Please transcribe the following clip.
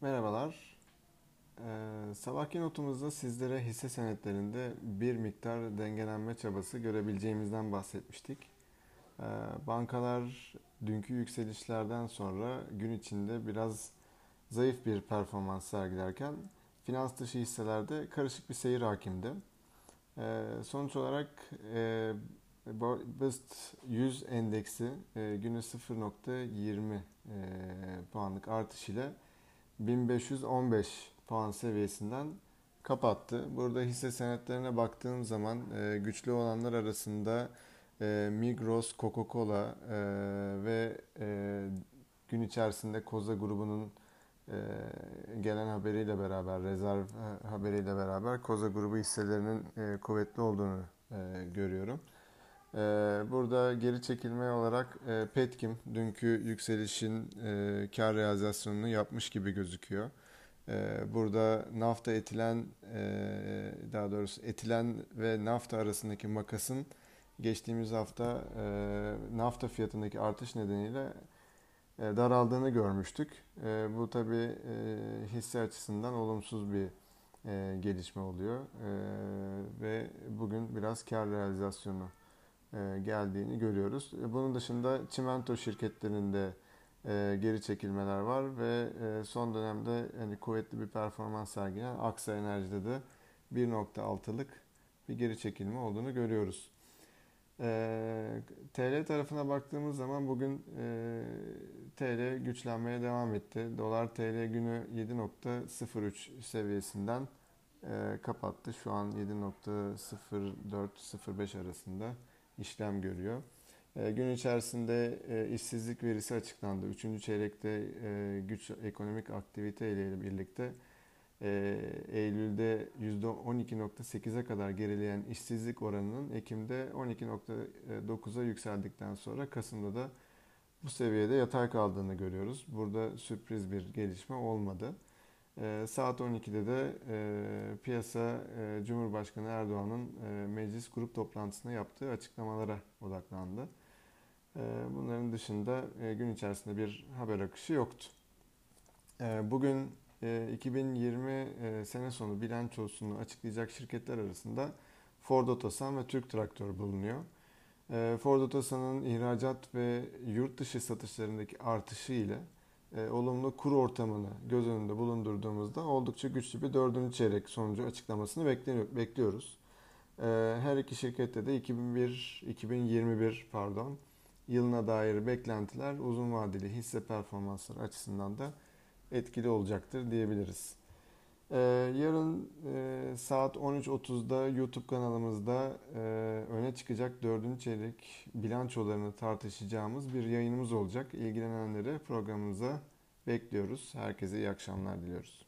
Merhabalar. Ee, sabahki notumuzda sizlere hisse senetlerinde bir miktar dengelenme çabası görebileceğimizden bahsetmiştik. Ee, bankalar dünkü yükselişlerden sonra gün içinde biraz zayıf bir performans sergilerken finans dışı hisselerde karışık bir seyir hakimdi. Ee, sonuç olarak e, BIST 100 endeksi e, günü 0.20 e, puanlık artış ile 1515 puan seviyesinden kapattı. Burada hisse senetlerine baktığım zaman e, güçlü olanlar arasında e, Migros, Coca-Cola e, ve e, gün içerisinde Koza grubunun e, gelen haberiyle beraber, rezerv e, haberiyle beraber Koza grubu hisselerinin e, kuvvetli olduğunu e, görüyorum. E, burada geri çekilme olarak e, Petkim dünkü yükselişin e, kar realizasyonunu yapmış gibi gözüküyor. E, burada nafta etilen, e, daha doğrusu etilen ve nafta arasındaki makasın geçtiğimiz hafta nafta fiyatındaki artış nedeniyle daraldığını görmüştük. Bu tabi hisse açısından olumsuz bir gelişme oluyor ve bugün biraz kar realizasyonu geldiğini görüyoruz. E, bunun dışında çimento şirketlerinde e, geri çekilmeler var ve son dönemde hani kuvvetli bir performans sergileyen Aksa Enerji'de de 1.6'lık bir geri çekilme olduğunu görüyoruz. TL tarafına baktığımız zaman bugün TL güçlenmeye devam etti. Dolar TL günü 7.03 seviyesinden kapattı. Şu an 7.04-05 arasında işlem görüyor. E, gün içerisinde e, işsizlik verisi açıklandı. Üçüncü çeyrekte e, güç ekonomik aktivite ile birlikte Eylül'de %12.8'e kadar gerileyen işsizlik oranının Ekim'de 12.9'a yükseldikten sonra Kasım'da da bu seviyede yatay kaldığını görüyoruz. Burada sürpriz bir gelişme olmadı. E, saat 12'de de e, piyasa e, Cumhurbaşkanı Erdoğan'ın e, meclis grup toplantısında yaptığı açıklamalara odaklandı. E, bunların dışında e, gün içerisinde bir haber akışı yoktu. E, bugün e, 2020 e, sene sonu bilançosunu açıklayacak şirketler arasında Ford Otosan ve Türk Traktör bulunuyor. E, Ford Otosan'ın ihracat ve yurt dışı satışlarındaki artışı ile e, olumlu kur ortamını göz önünde bulundurduğumuzda oldukça güçlü bir dördüncü çeyrek sonucu açıklamasını bekliyoruz. E, her iki şirkette de 2001, 2021 pardon yılına dair beklentiler uzun vadeli hisse performansları açısından da etkili olacaktır diyebiliriz. Ee, yarın e, saat 13.30'da YouTube kanalımızda e, öne çıkacak dördüncü çeyrek bilançolarını tartışacağımız bir yayınımız olacak. İlgilenenleri programımıza bekliyoruz. Herkese iyi akşamlar diliyoruz.